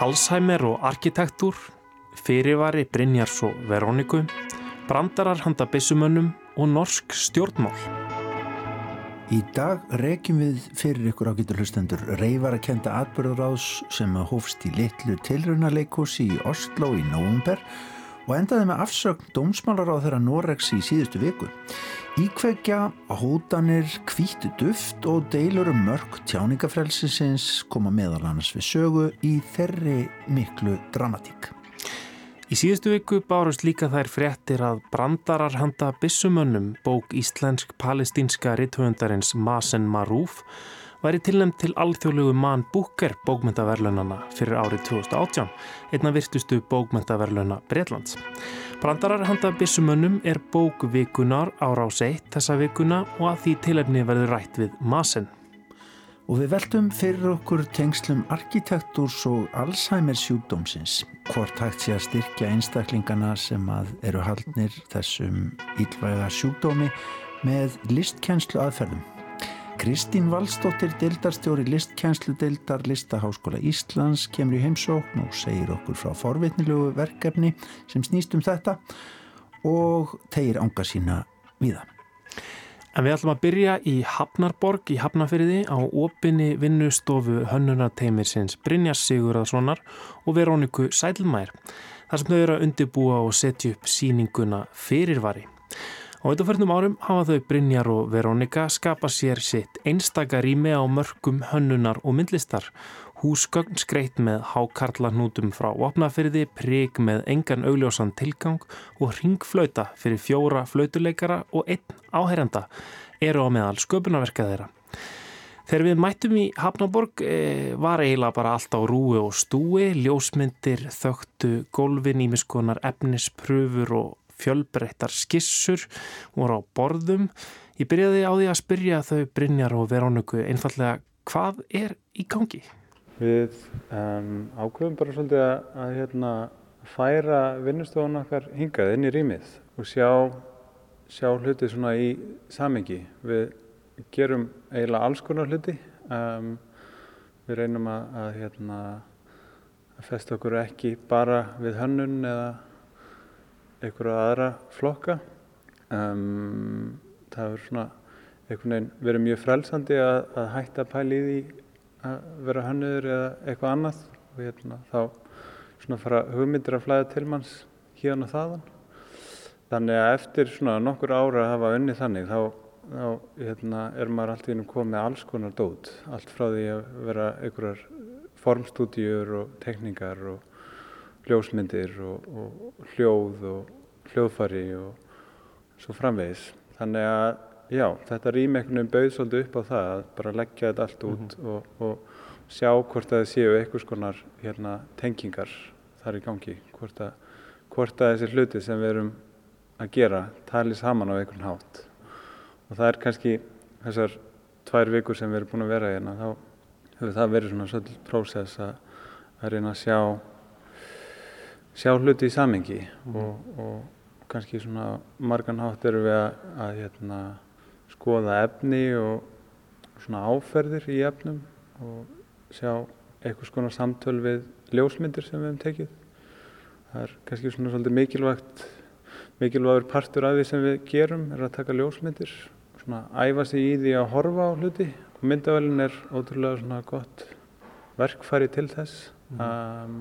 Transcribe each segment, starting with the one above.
Alzheimer og arkitektúr, fyrirvari Brynjars og Veróniku, brandarar handa bissumönnum og norsk stjórnmál. Í dag reykjum við fyrir ykkur ágættur hlustendur reyfar að kenda atbyrðaráðs sem hófst í litlu tilrunarleikúsi í Oslo í nógumber og endaði með afsögn dómsmálar á þeirra Noregs í síðustu viku. Íkvekja, hótanir, kvítu duft og deilur um mörg tjáningafrelsisins koma meðal annars við sögu í þerri miklu dramatík. Í síðustu viku bárust líka þær fréttir að brandarar handa bissumönnum bók íslensk-palestínska ritthöfundarins Masen Marúf væri tilnæmt til alþjóðlugu mann Búker bókmyndaverlunana fyrir árið 2018, einna virtustu bókmyndaverluna Breitlands. Brandarar handa bissumönnum er bókvikunar ára á seitt þessa vikuna og að því tilefni verður rætt við Masen. Og við veltum fyrir okkur tengslum arkitektúrs og Alzheimer sjúkdómsins. Hvort hægt sé að styrkja einstaklingana sem að eru haldnir þessum ílvæga sjúkdómi með listkjenslu aðferðum. Kristín Valstóttir, deildarstjóri listkjænslu deildar Listaháskóla Íslands kemur í heimsókn og segir okkur frá forvitnilegu verkefni sem snýst um þetta og tegir ánga sína viða. En við ætlum að byrja í Hafnarborg í Hafnafyrði á opinni vinnustofu hönnunarteimisins Brynjas Sigurðarssonar og Veróniku Sælmær þar sem þau eru að undibúa og setja upp síninguna fyrirvari. Á auðvitaförnum árum hafa þau Brynjar og Verónika skapa sér sitt einstaka rými á mörgum hönnunar og myndlistar. Húsgögn skreitt með hákarlanútum frá opnafyrði, prík með engan augljósan tilgang og ringflauta fyrir fjóra flautuleikara og einn áherjanda eru á meðal sköpunarverka þeirra. Þegar við mættum í Hafnaborg e, var eiginlega bara allt á rúi og stúi, ljósmyndir, þögtu, gólfin, ímiskonar, efnispröfur og fjölbreyttar skissur voru á borðum. Ég byrjaði á því að spyrja þau Brynjar og Verónuku einfallega hvað er í gangi? Við um, ákveðum bara svolítið að, að hérna, færa vinnustofun okkar hingað inn í rýmið og sjá, sjá hluti svona í samengi. Við gerum eiginlega alls konar hluti. Um, við reynum að, að, hérna, að festa okkur ekki bara við hönnun eða einhverja aðra flokka. Um, það hefur svona einhvern veginn verið mjög frelsandi að, að hætta pæli í því að vera hannuður eða eitthvað annað og hérna, þá svona fara hugmyndir að flæða til manns hérna og þaðan. Þannig að eftir svona nokkur ára að hafa unni þannig þá, þá hérna, er maður alltaf inn um komið alls konar dót. Allt frá því að vera einhverjar formstúdíur og tekningar og ljósmyndir og, og hljóð og hljóðfari og svo framvegis. Þannig að já, þetta veginn bauð svolítið upp á það að bara leggja þetta allt út mm -hmm. og, og sjá hvort að það séu einhvers konar hérna, tengingar þar í gangi. Hvort að, hvort að þessi hluti sem við erum að gera tali saman á einhvern hátt. Og það er kannski þessar tvær vikur sem við erum búin að vera hérna, þá hefur það verið svona svolítið prósess að, að reyna að sjá sjá hluti í samengi mm. og, og kannski svona margan hátt eru við að, að hérna, skoða efni og svona áferðir í efnum og sjá eitthvað svona samtöl við ljósmyndir sem við hefum tekið. Það er kannski svona svolítið mikilvægt, mikilvægur partur af því sem við gerum er að taka ljósmyndir, svona æfa sig í því að horfa á hluti og myndavælinn er ótrúlega svona gott verkfæri til þess. Mm. Um,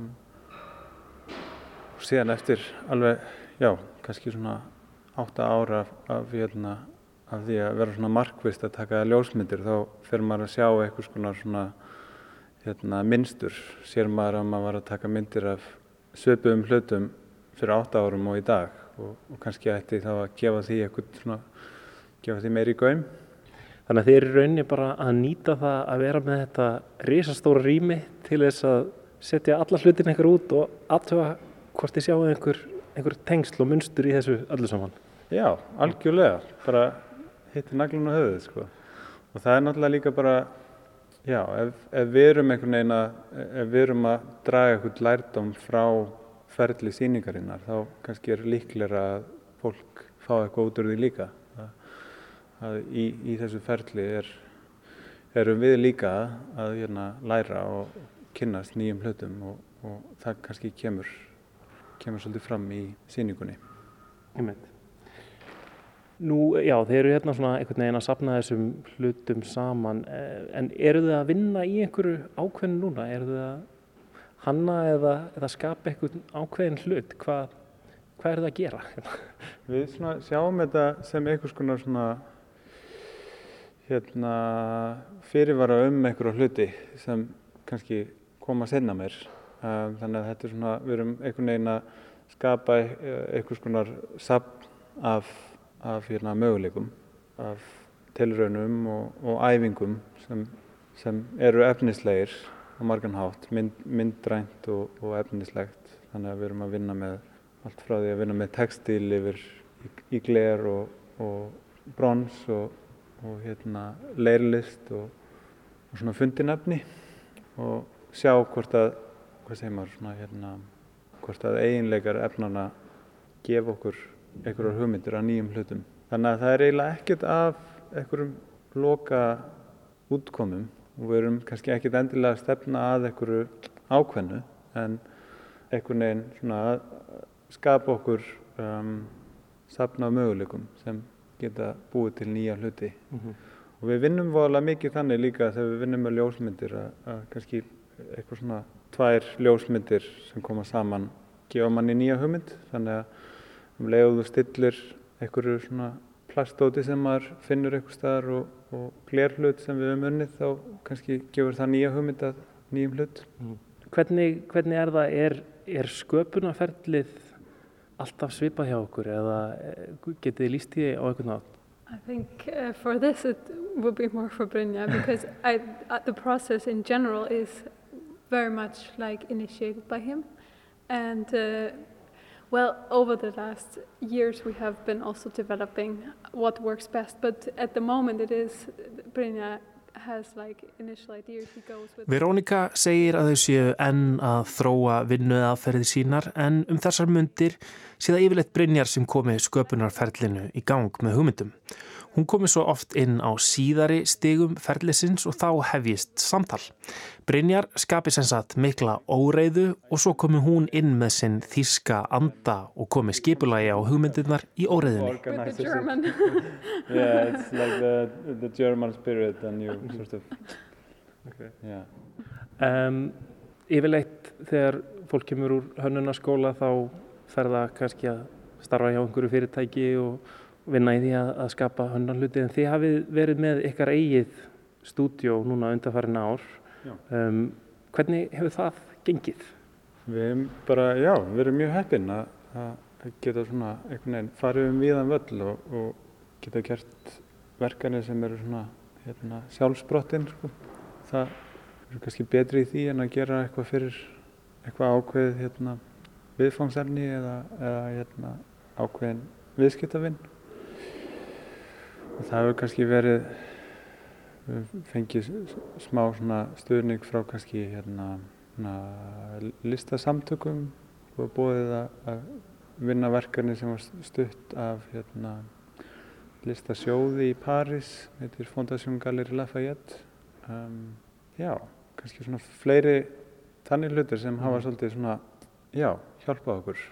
og síðan eftir alveg, já, kannski svona átta ára af, af, hérna, af því að vera svona markvist að taka ljósmyndir þá fyrir maður að sjá eitthvað svona, svona hérna, minnstur sér maður að maður var að taka myndir af söpum hlutum fyrir átta árum og í dag og, og kannski ætti þá að gefa því eitthvað svona, gefa því meiri gaum. Þannig að þið eru rauninni bara að nýta það að vera með þetta risastóra rými til þess að setja alla hlutin eitthvað út og aðtöfa hvort þið sjáu einhver, einhver tengsl og munstur í þessu öllu saman? Já, algjörlega, bara hittir naglun á höfuð sko. og það er náttúrulega líka bara já, ef, ef við erum einhvern veginn að ef við erum að draga eitthvað lærdom frá ferli síningarinnar þá kannski er líklega að fólk fá eitthvað út úr því líka. Að, að í, í þessu ferli er, erum við líka að hérna, læra og, kynnast nýjum hlutum og, og það kannski kemur, kemur svolítið fram í síningunni. Einmitt. Nú, já, þeir eru hérna svona einhvern veginn að sapna þessum hlutum saman, eh, en eru þið að vinna í einhverju ákveðin núna? Eru þið að hanna eða, eða skapa einhvern ákveðin hlut? Hvað, hvað eru þið að gera? Við svona sjáum þetta sem einhvers konar svona hérna fyrirvara um einhverju hluti sem kannski koma senna mér. Um, þannig að þetta er svona, við erum einhvern veginn að skapa einhvers konar sapn af, af hérna, möguleikum, af tilraunum og, og æfingum sem, sem eru efnislegir á margan hátt, mynd, myndrænt og, og efnislegt. Þannig að við erum að vinna með allt frá því að vinna með textil yfir í, í gler og, og brons og, og hérna, leirlist og, og svona fundinefni og sjá hvort að, hvað segir maður, svona, hérna, hvort að eiginleikar efnana gefa okkur einhverjar hugmyndir að nýjum hlutum. Þannig að það er eiginlega ekkert af einhverjum loka útkomum og við erum kannski ekkert endilega að stefna að einhverju ákveðnu en einhvern veginn svona að skapa okkur um, safna af möguleikum sem geta búið til nýja hluti. Mm -hmm. Og við vinnum voðalega mikið þannig líka þegar við vinnum með ljósmyndir að, að kannski eitthvað svona tvær ljósmyndir sem koma saman gefa manni nýja hugmynd þannig að um leiðu stillir einhverju svona plastóti sem maður finnur eitthvað staðar og, og glerhlut sem við höfum unnið þá kannski gefur það nýja hugmynd að nýjum hlut. Mm. Hvernig, hvernig er það, er, er sköpunarferlið alltaf svipað hjá okkur eða getið þið líst í á einhvern nátt? I think uh, for this it would be more for Brynja because I, uh, the process in general is very much like initiated by him. And uh, well over the last years we have been also developing what works best. But at the moment it is Brynja Verónika segir að þau séu enn að þróa vinnuð aðferði sínar en um þessar myndir sé það yfirleitt Brynjar sem komi sköpunarferlinu í gang með hugmyndum. Hún komi svo oft inn á síðari stigum ferlisins og þá hefjist samtal. Brynjar skapi sem sagt mikla óreiðu og svo komi hún inn með sinn þíska anda og komi skipulagi á hugmyndirnar í óreiðinni. yeah, it's like the, the German spirit and you sort of... Okay. Yeah. Um, yfirleitt þegar fólk kemur úr hönnunarskóla þá fer það kannski að starfa hjá einhverju fyrirtæki og vinna í því að, að skapa hönnarhluti en þið hafið verið með ykkar eigið stúdjó núna undarfærin ár um, hvernig hefur það gengið? Við erum bara, já, við erum mjög heppin að, að geta svona einhvern veginn farið um viðan völl og, og geta gert verkanir sem eru svona hérna, sjálfsbrottin sko. það eru kannski betri í því en að gera eitthvað fyrir eitthvað ákveð hérna, viðfangsefni eða, eða hérna, ákveðin viðskiptavinn og það hefur kannski verið fengið smá stuðning frá kannski hérna, listasamtökum. Og búið að vinna verkefni sem var stutt af hérna, listasjóði í París. Heitir Fondation Gallery Lafayette. Um, já, kannski svona fleiri þannig hlutir sem hafa mm. svolítið svona, já, hjálpað okkur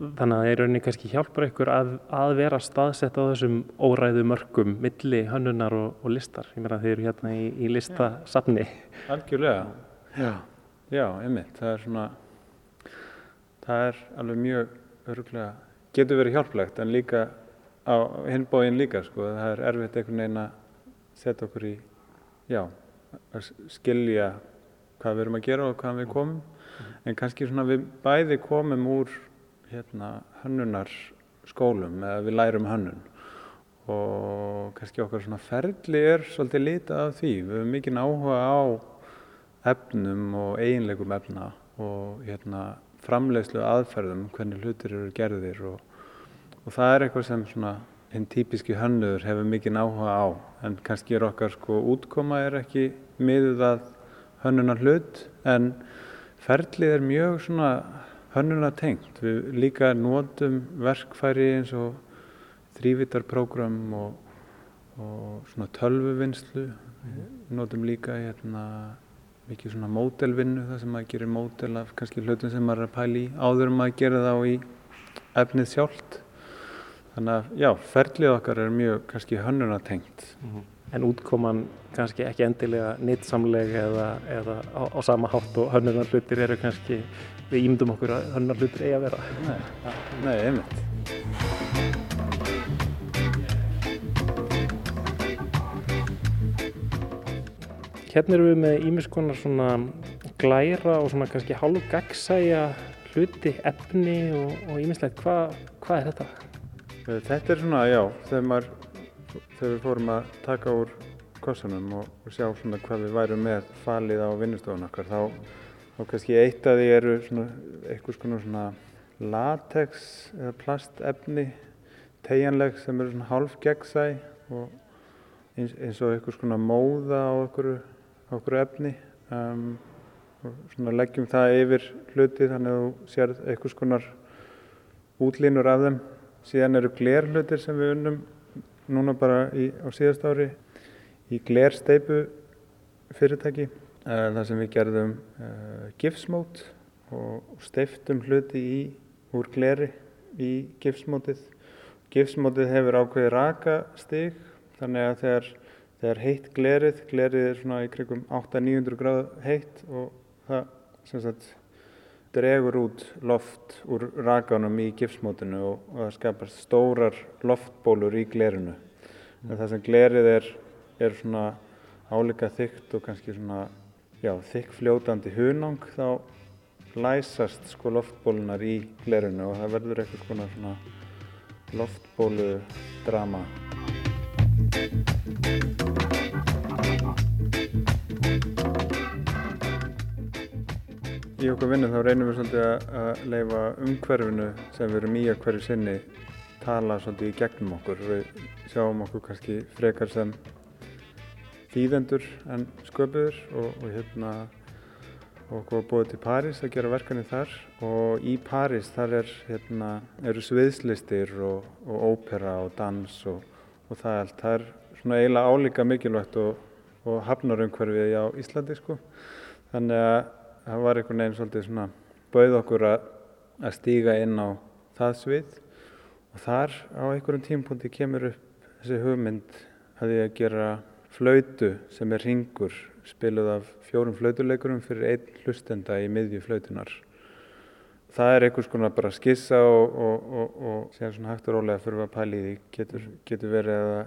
Þannig að það er rauninni kannski hjálpar ykkur að, að vera staðsett á þessum óræðu mörgum milli hönnunar og, og listar. Ég meina þeir eru hérna í, í listasafni. Algjörlega, já, já, einmitt. Það er svona, það er alveg mjög öruglega, getur verið hjálplegt en líka á hinbóin líka sko. Það er erfitt einhvern veginn að setja okkur í, já, að skilja hvað við erum að gera og hvað við komum. Mm. En kannski svona við bæði komum úr hérna, hönnunarskólum eða við lærum hönnun og kannski okkar svona ferli er svolítið litað af því. Við höfum mikið áhuga á efnum og eiginleikum efna og hérna, framleiðslu aðferðum, hvernig hlutir eru gerðir og, og það er eitthvað sem svona hinn típiski hönnuður hefur mikið áhuga á en kannski er okkar sko útkoma er ekki miðuð að hönnunar hlut en ferlið er mjög svona hönnuna tengt. Við líka notum verkfæri eins og þrývitarprogram og, og svona tölvuvinnslu. Við notum líka hérna, mikið svona mótelvinnu það sem maður gerir mótel af kannski hlutum sem maður er að pæla í áður maður gerir þá í efnið sjálft þannig að já, ferlið okkar er mjög kannski hönnunatengt En útkoman kannski ekki endilega nýttsamlega eða, eða á, á sama hátt og hönnunar hlutir eru kannski, við ímdum okkur að hönnunar hlutir eigi að vera. Nei, nei, einmitt Hérna erum við með ímiskonar svona glæra og svona kannski hálf gagsæja hluti, efni og ímislegt. Hva, hvað er þetta? Eh, Þetta er svona, já, þegar, maður, þegar við fórum að taka úr kossunum og, og sjá svona hvað við værum með falið á vinnustofun okkar, þá, þá kannski eitt af því eru svona eitthvað svona, latex eða plastefni, tegjanleg sem eru svona hálf gegnsæ og eins, eins og eitthvað svona móða á okkur, efni. Um, og svona leggjum það yfir hluti þannig að þú sérð eitthvað svona útlínur af þeim. Síðan eru glerhlutir sem við unnum núna bara í, á síðast ári í glersteipu fyrirtæki þar sem við gerðum uh, gifsmót og steiftum hluti í, úr gleri í gifsmótið gifsmótið hefur ákveðið rakastig þannig að þegar, þegar heitt glerið glerið er svona í krigum 800-900 gráð heitt og það sem sagt dregur út loft úr rakanum í gifsmótinu og, og það skapast stórar loftbólur í glerinu. Mm. Það sem glerið er, er svona álíka þykkt og kannski svona já, þykk fljótandi hunang þá læsast sko loftbólunar í glerinu og það verður eitthvað svona, svona loftbólu drama. Í okkur vinnu þá reynum við svolítið að leifa umhverfinu sem við erum í að hverju sinni tala svolítið í gegnum okkur. Við sjáum okkur kannski frekar sem þýðendur en sköpuður og, og hérna og búið til París að gera verkanir þar og í París þar er, hérna, eru sviðslistir og, og ópera og dans og, og það allt. Það er svona eiginlega álíka mikilvægt og, og hafnarumhverfið á Íslandi sko. Þannig að það var einhvern veginn svolítið svona bauð okkur að, að stíga inn á það svið og þar á einhverjum tímpunkti kemur upp þessi hugmynd að því að gera flautu sem er ringur spiluð af fjórum flautuleikurum fyrir einn hlustenda í miðju flautunar. Það er einhvers konar bara skissa og, og, og, og séðan svona hægt og rólega fyrir að pæla í því getur, getur verið að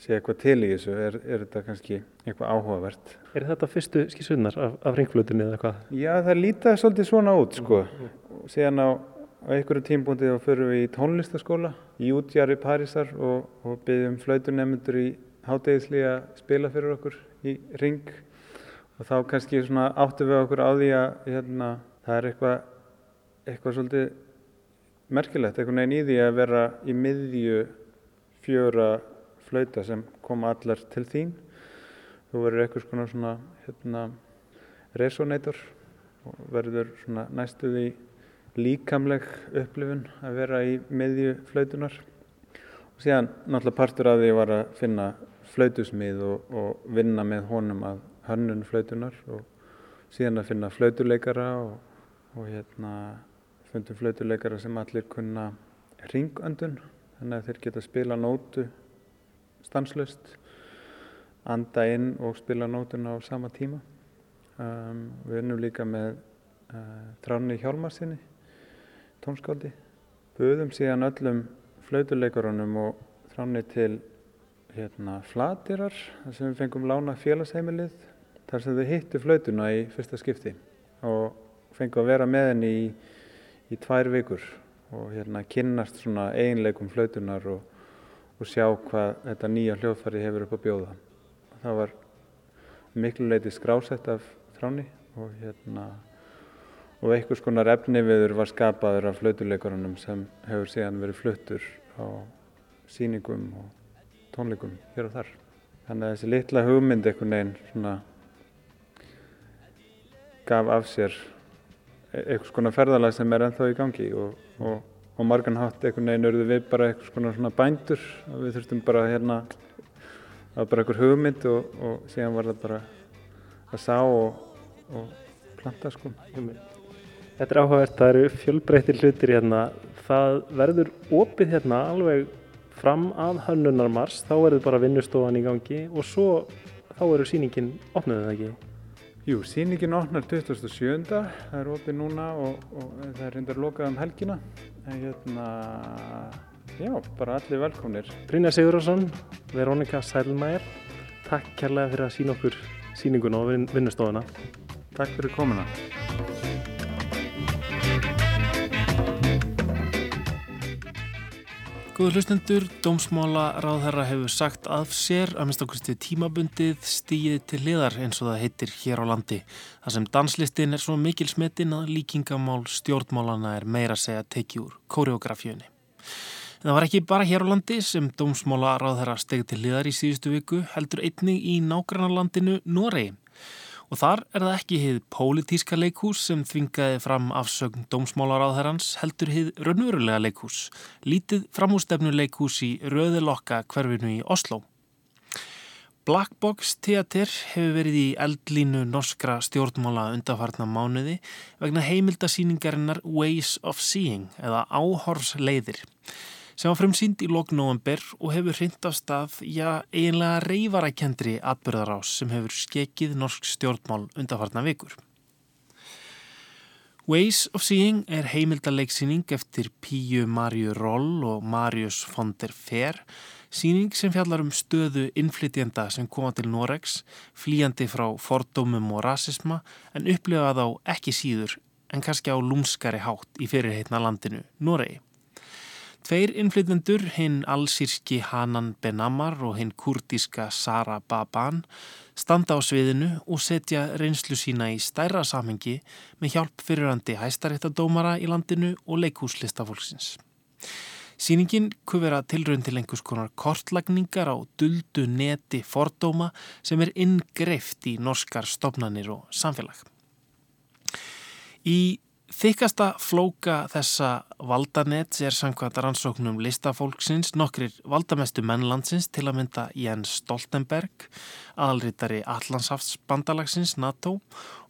sé eitthvað til í þessu, er, er þetta kannski eitthvað áhugavert. Er þetta fyrstu skísunnar af, af ringflutunni eða hvað? Já, það lítið svolítið svona út sko. Og síðan á, á einhverju tímbúndi þá förum við í tónlistaskóla í útjari Parísar og, og byggjum flautunemundur í hátegisli að spila fyrir okkur í ring. Og þá kannski svona áttum við okkur á því að hérna, það er eitthvað eitthvað svolítið merkilegt, eitthvað neginn í því að vera í miðju fjöra flauta sem koma allar til þín. Þú verður eitthvað svona, svona hérna, resonator og verður svona næstuði líkamleg upplifun að vera í miðju flautunar síðan náttúrulega partur af því var að finna flautusmið og, og vinna með honum að hönnun flautunar og síðan að finna flautuleikara og, og hérna fundum flautuleikara sem allir kunna ringöndun þannig að þeir geta spila nótu stanslust anda inn og spila nótuna á sama tíma. Um, við vinnum líka með uh, Tráni Hjálmarsinni tónskáldi buðum síðan öllum flautuleikarunum og Tráni til hérna, flatirar sem við fengum lána félagsheimilið þar sem þau hittu flautuna í fyrsta skipti og fengum að vera með henni í, í tvær vikur og hérna kynnast svona eiginleikum flautunar og, og sjá hvað þetta nýja hljóðfæri hefur upp að bjóða. Það var miklu leiti skrásett af þráni og hérna og einhvers konar efniviður var skapaður af flautuleikarunum sem hefur síðan verið fluttur á síningum og tónleikum hér og þar. Þannig að þessi litla hugmynd einhvern veginn svona gaf af sér einhvers konar ferðalag sem er ennþá í gangi og, og, og margan hátt einhvern veginn örðu við bara einhvers konar svona bændur og við þurftum bara hérna var bara einhver hugmynd og, og síðan var það bara að sá og planta sko. Þetta er áhugavert, það eru fjölbreyttir hlutir hérna. Það verður opið hérna alveg fram að hönnunarmars, þá verður bara vinnustofan í gangi og svo þá eru síningin opnuð eða ekki? Jú, síningin opnar 27. Það er opið núna og, og það er reyndar lokað um helgina. En hérna, já, bara allir velkomnir. Brynja Sigurðarsson, Veronika Sælmægir, takk kærlega fyrir að sína okkur síninguna og vinnustofuna. Takk fyrir komuna. Góður hlustendur, Dómsmála ráðherra hefur sagt af sér að minnst okkur tímabundið stíið til liðar eins og það heitir hér á landi. Það sem danslistin er svo mikil smetinn að líkingamál stjórnmálana er meira segja tekið úr kóreografjöni. En það var ekki bara hér á landi sem Dómsmála ráðherra steg til liðar í síðustu viku, heldur einnig í nágrannarlandinu Noregi. Og þar er það ekki hið pólitíska leikhús sem þvingaði fram afsögn dómsmálaráðherrans heldur hið raunverulega leikhús, lítið framústefnu leikhús í Röðilokka hverfinu í Oslo. Blackbox Theater hefur verið í eldlínu norskra stjórnmála undarfarna mánuði vegna heimildasýningarinnar Ways of Seeing eða Áhorsleiðir sem var frumsýnd í loknóambur og hefur hrind af stað, já, eiginlega reyfarækendri atbyrðarás sem hefur skekið norsk stjórnmál undarfarna vikur. Ways of Seeing er heimildaleiksýning eftir Píu Marju Roll og Marius von der Fer, síning sem fjallar um stöðu innflytjenda sem koma til Noregs, flýjandi frá fordómum og rasisma en upplifa þá ekki síður en kannski á lúmskari hátt í fyrirheitna landinu Noregi. Tveir innflytjendur, hinn allsýrski Hanan Benamar og hinn kurdíska Sara Baban, standa á sviðinu og setja reynslu sína í stærra samhengi með hjálp fyrirandi hæstaréttadómara í landinu og leikhúslistafólksins. Sýningin kufera tilrönd til einhvers konar kortlagningar á duldu neti fordóma sem er inngreift í norskar stopnanir og samfélag. Í Þykasta flóka þessa valdanets er samkvæmt rannsóknum listafólksins nokkrir valdamestu mennlandsins til að mynda Jens Stoltenberg, aðalritari Allandsaftsbandalagsins NATO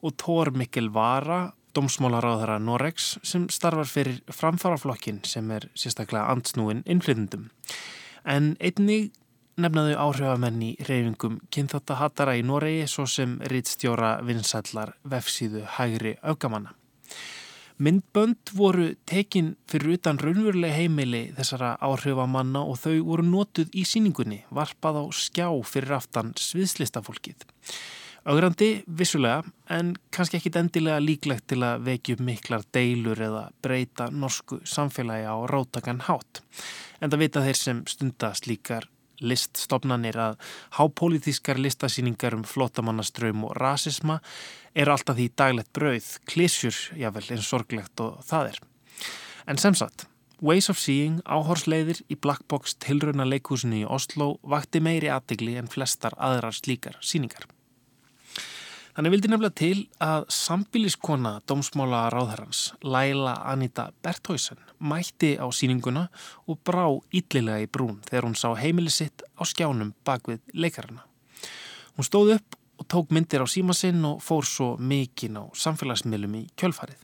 og Thor Mikkel Vara, domsmálaráðara Noregs sem starfar fyrir framfaraflokkin sem er sérstaklega ansnúin innflytundum. En einnig nefnaðu áhrifamenn í reyfingum kynþáttahattara í Noregi svo sem rittstjóra vinsællar vefsíðu hægri augamanna. Myndbönd voru tekin fyrir utan raunveruleg heimili þessara áhrifamanna og þau voru notuð í síningunni, varpað á skjá fyrir aftan sviðslistafólkið. Augrandi vissulega en kannski ekki endilega líklegt til að vekju miklar deilur eða breyta norsku samfélagi á rátakan hátt. En það vita þeir sem stundast líkar liststofnanir að hápolítískar listasýningar um flottamannaströym og rasisma er alltaf því daglegt brauð, klísjur, jável, eins sorglegt og það er. En sem sagt, Ways of Seeing áhorsleiðir í Blackbox tilrauna leikúsinu í Oslo vakti meiri aðtegli en flestar aðrar slíkar síningar. Þannig vildi nefnilega til að sambíliskona dómsmála ráðherrans, Laila Anita Berthausen, mætti á síninguna og brá yllilega í brún þegar hún sá heimili sitt á skjánum bak við leikarana. Hún stóð upp og tók myndir á síma sinn og fór svo mikinn á samfélagsmiðlum í kjölfarið.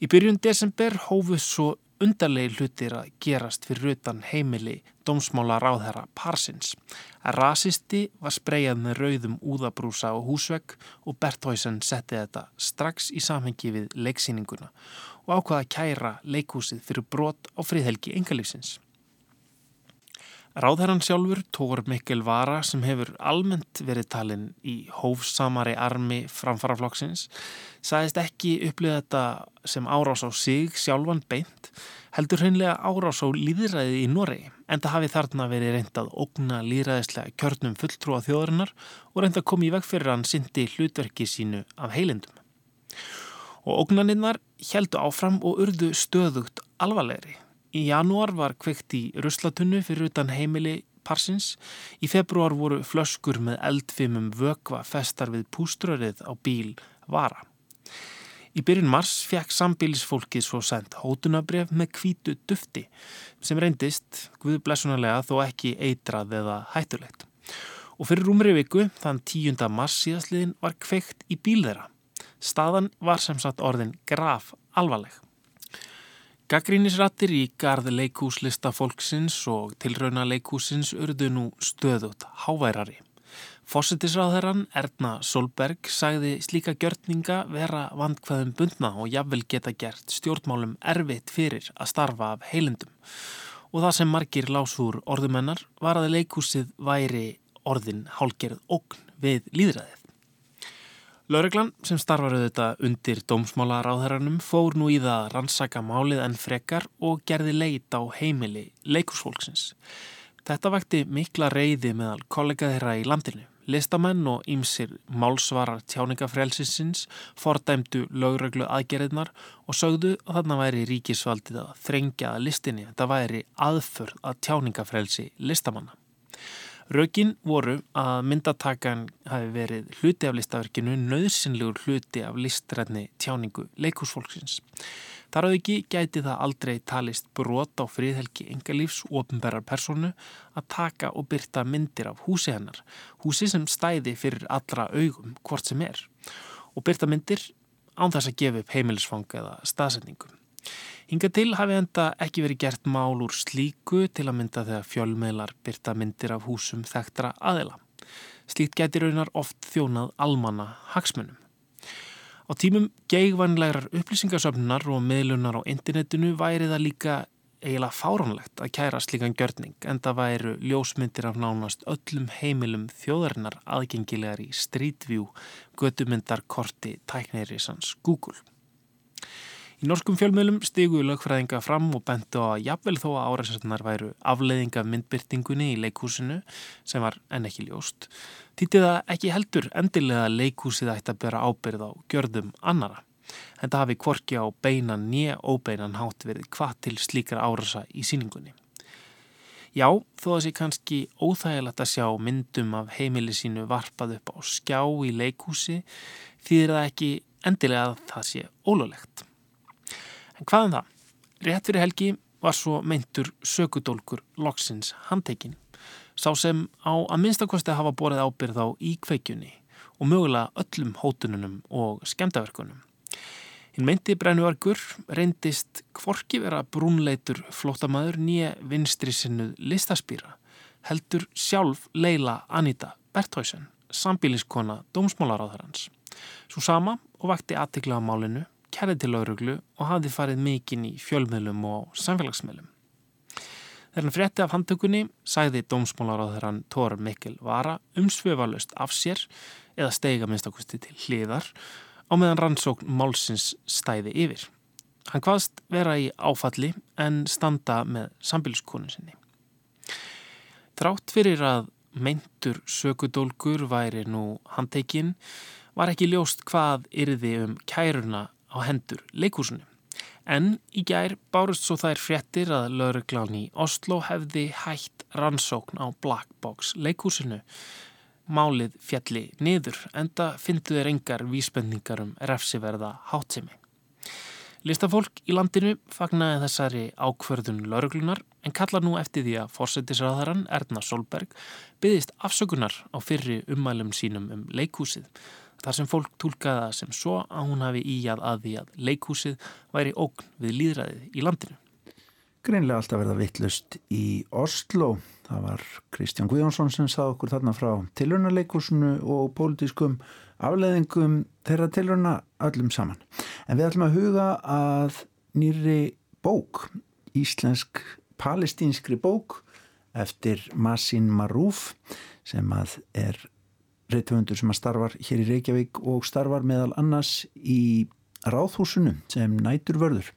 Í byrjun desember hófuð svo undarlegi hlutir að gerast fyrir utan heimili dómsmála ráðherra Parsins. Rasisti var spreyjað með rauðum úðabrúsa og húsvegg og Berthausen setti þetta strax í samhengi við leiksýninguna og ákvaða að kæra leikhúsið fyrir brot á friðhelgi engalífsins. Ráðherran sjálfur, Tór Mikkel Vara, sem hefur almennt verið talinn í hófsamari armi framfaraflokksins, sagðist ekki upplýða þetta sem árás á sig sjálfan beint, heldur hreinlega árás á líðræði í Noregi, en það hafi þarna verið reyndað ógna líðræðislega kjörnum fulltrúa þjóðarinnar og reynda að koma í veg fyrir hann syndi hlutverki sínu af heilindum. Og ógnaninnar heldu áfram og urðu stöðugt alvarlegri. Í janúar var kveikt í ruslatunnu fyrir utan heimili parsins. Í februar voru flöskur með eldfimum vökva festar við púströrið á bíl vara. Í byrjun mars fekk sambílisfólkið svo sendt hótunabref með kvítu dufti sem reyndist, guðblessunarlega, þó ekki eitrað eða hættulegt. Og fyrir rúmri viku, þann 10. mars síðastliðin, var kveikt í bíl þeirra. Staðan var sem sagt orðin graf alvarleg. Gaggrínisrattir í garð leikúslista fólksins og tilrauna leikúsins urðu nú stöðut háværari. Fossetisráðherran Erna Solberg sagði slíka gjörninga vera vandkvæðum bundna og jafnvel geta gert stjórnmálum erfitt fyrir að starfa af heilendum. Og það sem margir lásúr orðumennar var að leikúsið væri orðin hálgerð ógn við líðræðið. Laureglan sem starfar auðvitað undir dómsmálaráðherranum fór nú í það að rannsaka málið en frekar og gerði leit á heimili leikúsfólksins. Þetta vakti mikla reyði meðal kollega þeirra í landinu. Listamenn og ýmsir málsvarar tjáningafrelsisins fordæmdu lögreglu aðgerðnar og sögðu að þarna væri ríkisvaldið að þrengja að listinni. Þetta væri aðförð að tjáningafrelsi listamanna. Rökin voru að myndatakan hafi verið hluti af listaverkinu nöðsynlegur hluti af listrætni tjáningu leikúsfólksins. Þar á ekki gæti það aldrei talist brot á friðhelgi engalífs og ofnberrar personu að taka og byrta myndir af húsi hennar, húsi sem stæði fyrir allra augum hvort sem er og byrta myndir án þess að gefa upp heimilisfang eða staðsetningum. Hinga til hafi enda ekki verið gert mál úr slíku til að mynda þegar fjölmeðlar byrta myndir af húsum þekktra aðila. Slíkt gæti raunar oft þjónað almanna hagsmunum. Á tímum geigvanlegar upplýsingasöfnunar og miðlunar á internetinu væri það líka eiginlega fáránlegt að kæra slíkan gjörning en það væru ljósmyndir af nánast öllum heimilum þjóðarinnar aðgengilegar í Street View gödumyndarkorti tækneirisans Google. Í norskum fjölmiðlum stigu lögfræðinga fram og bentu að jafnvel þó að áræðsarnar væru afleiðing af myndbyrtingunni í leikhúsinu sem var enn ekki ljóst. Týtti það ekki heldur endilega að leikhúsið ætti að bera ábyrð á gjörðum annara. En það hafi kvorki á beinan nýja óbeinan hátt verið hvað til slíkar áræðsa í síningunni. Já, þó að sé kannski óþægilegt að sjá myndum af heimili sínu varpað upp á skjá í leikhúsi þýðir það ekki endilega að það sé ólulegt. Hvað um það? Rétt fyrir helgi var svo meintur sökudólkur loksins handtekinn. Sá sem á að minnstakosti hafa borið ábyrð á í kveikjunni og mögulega öllum hótununum og skemdaverkunum. Hinn meinti brennuarkur reyndist kvorki vera brúnleitur flótamaður nýja vinstri sinnuð listaspýra heldur sjálf Leila Anita Berthausen, sambíliskona dómsmálaráðarans. Svo sama og vakti aðtikla á málinu kærið til lauruglu og hafði farið mikinn í fjölmiðlum og samfélagsmiðlum. Þegar hann frétti af handtökunni sæði dómsmálaráðurann Tór Mikkel Vara umsveifalust af sér eða steiga minnstakusti til hliðar á meðan rannsókn málsins stæði yfir. Hann hvaðst vera í áfalli en standa með sambilskonu sinni. Trátt fyrir að meintur sökudólgur væri nú handtekinn var ekki ljóst hvað yrði um kæruna á hendur leikúsinu. En í gær bárust svo þær fréttir að lauruglan í Oslo hefði hætt rannsókn á Blackbox leikúsinu. Málið fjalli niður enda fyndu þeir engar vísbendingar um refsiverða hátsemi. Listafólk í landinu fagnaði þessari ákverðun lauruglunar en kallar nú eftir því að fórsetisraðarann Erna Solberg byggðist afsökunar á fyrri ummælum sínum um leikúsið þar sem fólk tólkaða sem svo að hún hafi íjað að því að leikhúsið væri ógn við líðræðið í landinu. Greinlega alltaf verða vittlust í Oslo. Það var Kristján Guðjónsson sem sað okkur þarna frá tilröunarleikhúsinu og pólitískum afleðingum þeirra tilröuna öllum saman. En við ætlum að huga að nýri bók, íslensk palestínskri bók eftir Masin Marúf sem að er reytufundur sem að starfar hér í Reykjavík og starfar meðal annars í ráðhúsinu sem nætur vörður.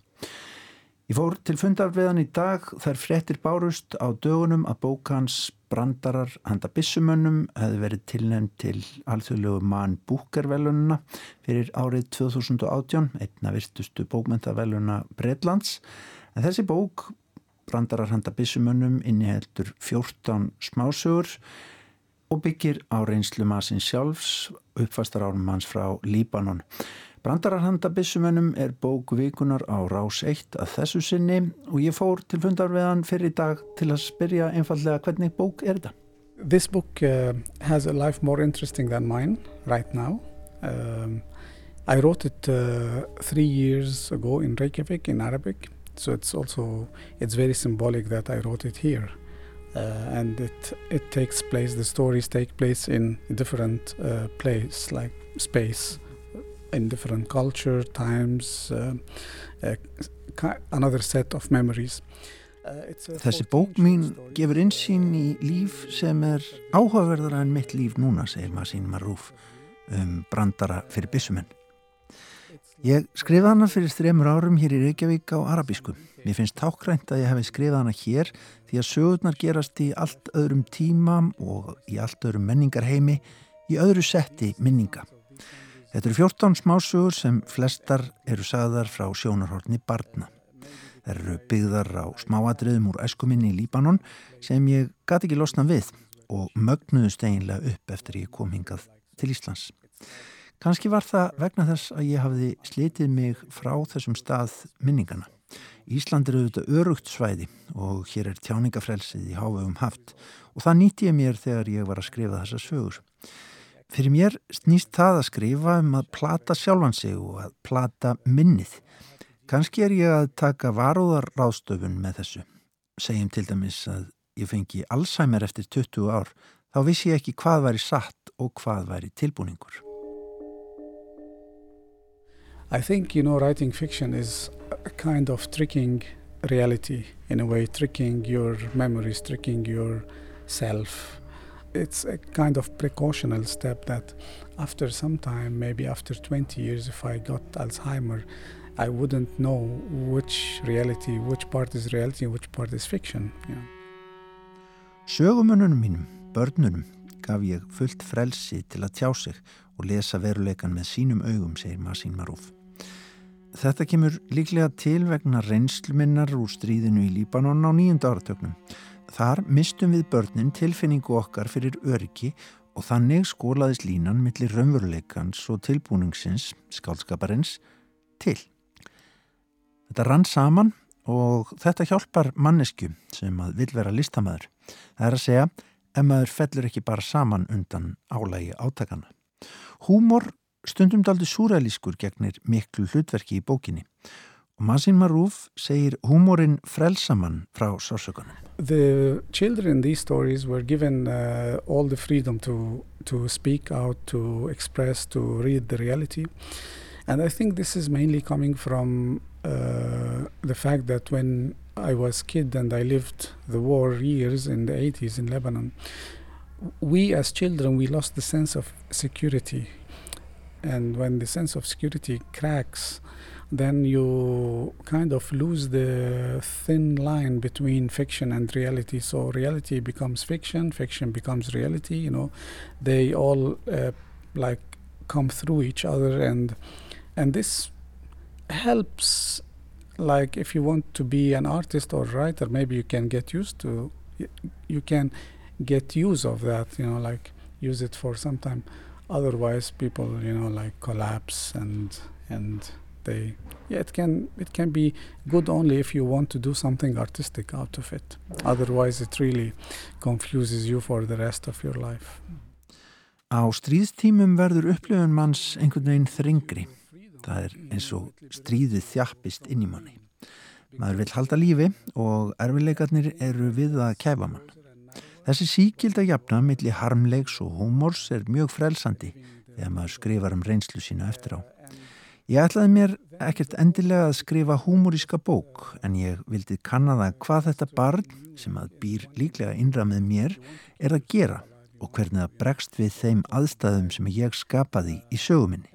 Ég fór til fundar við hann í dag þær frettir bárust á dögunum að bókans brandarar handa bissumönnum hefði verið tilnefnd til alþjóðlegu mann búkervelununa fyrir árið 2018, einna virtustu bókmentaveluna Breitlands. En þessi bók, brandarar handa bissumönnum, inniheldur 14 smásögur og byggir á reynslu maður sjálfs uppfastar árum hans frá Líbanon. Brandararhanda bissumennum er bók vikunar á rás 1 að þessu sinni og ég fór til fundar við hann fyrir dag til að spyrja einfallega hvernig bók er þetta? this book uh, has a life more interesting than mine right now. Um, I wrote it uh, three years ago in Reykjavik in Arabic, so it's also it's very symbolic that I wrote it here, uh, and it it takes place. The stories take place in different uh, place, like space, in different culture, times, uh, uh, another set of memories. Þessi bók mín gefur insýn í líf sem er áhugaverðara en mitt líf núna, segir Masín Marúf um brandara fyrir bissumenn. Ég skrifaði hana fyrir þremur árum hér í Reykjavík á arabísku. Mér finnst tákrænt að ég hef skrifað hana hér því að sögurnar gerast í allt öðrum tíma og í allt öðrum menningarheimi í öðru setti minninga. Þetta eru 14 smásögur sem flestar eru sagðar frá sjónarhortni barna. Það eru byggðar á smáadriðum úr æskuminni í Líbanon sem ég gati ekki losna við og mögnuðust eiginlega upp eftir ég kom hingað til Íslands. Kanski var það vegna þess að ég hafði slitið mig frá þessum stað minningana. Ísland eru auðvitað örugt svæði og hér er tjáningafrelsið í hávegum haft og það nýtti ég mér þegar ég var að skrifa þessa sögur. Fyrir mér snýst það að skrifa um að plata sjálfan sig og að plata minnið. Kanski er ég að taka varúðar ráðstöfun með þessu. Segjum til dæmis að ég fengi Alzheimer eftir 20 ár, þá vissi ég ekki hvað væri satt og hvað væri tilbúningur. I think, you know, writing fiction is a kind of tricking reality in a way, tricking your memories, tricking yourself. It's a kind of precautional step that after some time, maybe after 20 years, if I got Alzheimer, I wouldn't know which reality, which part is reality and which part is fiction. Yeah. Sögumununum mínum, börnunum, gaf ég fullt frelsi til að tjá sig og lesa veruleikan með sínum augum, segir Masín Marúf. Þetta kemur líklega til vegna reynsluminnar úr stríðinu í Líbanon á nýjunda áratöknum. Þar mistum við börnin tilfinningu okkar fyrir öryggi og þannig skólaðis línan millir raunveruleikans og tilbúningsins, skálskaparins, til. Þetta rann saman og þetta hjálpar mannesku sem að vil vera listamæður. Það er að segja, ef maður fellur ekki bara saman undan álægi átakana. Húmor stundum daldi súrælískur gegnir miklu hlutverki í bókinni og Masin Marúf segir húmórin frelsamann frá sásökunum. The children in these stories were given uh, all the freedom to, to speak out, to express, to read the reality and I think this is mainly coming from uh, the fact that when I was kid and I lived the war years in the 80s in Lebanon, we as children we lost the sense of security, and when the sense of security cracks, then you kind of lose the thin line between fiction and reality. So reality becomes fiction, fiction becomes reality. You know, they all uh, like come through each other, and and this helps like if you want to be an artist or writer maybe you can get used to you can get use of that you know like use it for some time otherwise people you know like collapse and and they yeah it can it can be good only if you want to do something artistic out of it otherwise it really confuses you for the rest of your life Á stríðstímum verður upplifun manns einhvern veginn þringri Það er eins og stríðið þjappist inn í manni. Maður vil halda lífi og erfileikarnir eru við að kæfa mann. Þessi síkilda jafna millir harmlegs og hómors er mjög frelsandi þegar maður skrifar um reynslu sína eftir á. Ég ætlaði mér ekkert endilega að skrifa húmoríska bók en ég vildi kannada hvað þetta barn sem að býr líklega innra með mér er að gera og hvernig það bregst við þeim aðstæðum sem ég skapaði í söguminni.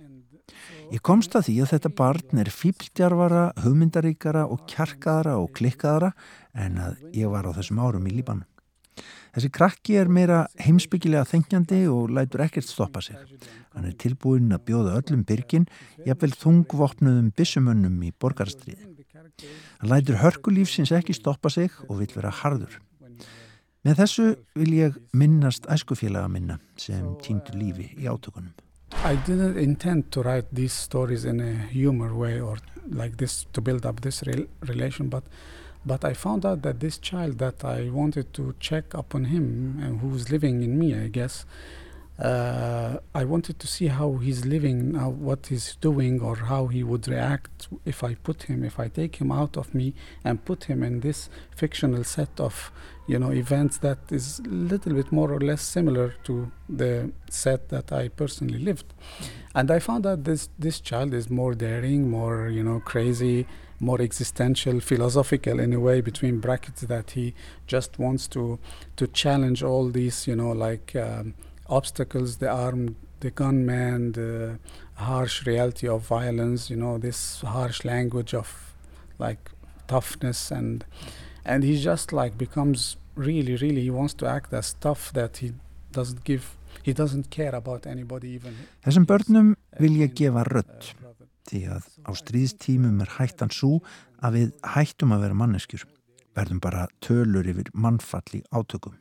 Ég komst að því að þetta barn er fíldjarvara, hugmyndaríkara og kjarkaðara og klikkaðara en að ég var á þessum árum í Líban. Þessi krakki er meira heimsbyggilega þengjandi og lætur ekkert stoppa sig. Hann er tilbúin að bjóða öllum byrgin, jafnvel þungvopnuðum bissumönnum í borgarstríði. Hann lætur hörkulífsins ekki stoppa sig og vil vera harður. Með þessu vil ég minnast æskufélaga minna sem týndu lífi í átökunum. I didn't intend to write these stories in a humor way or like this to build up this re relation, but But I found out that this child that I wanted to check upon him and who's living in me, I guess, uh, I wanted to see how he's living now, what he's doing, or how he would react if I put him, if I take him out of me and put him in this fictional set of, you know, events that is a little bit more or less similar to the set that I personally lived. And I found that this this child is more daring, more you know, crazy, more existential, philosophical in a way between brackets that he just wants to to challenge all these, you know, like. Um, obstacles, the armed, the gunman, the harsh reality of violence, you know, this harsh language of like toughness and and he just like becomes really, really he wants to act as tough that he doesn't give he doesn't care about anybody even Þessum börnum vil ég gefa rödd því að á stríðstímum er hættan svo að við hættum að vera manneskjur verðum bara tölur yfir mannfall í átökum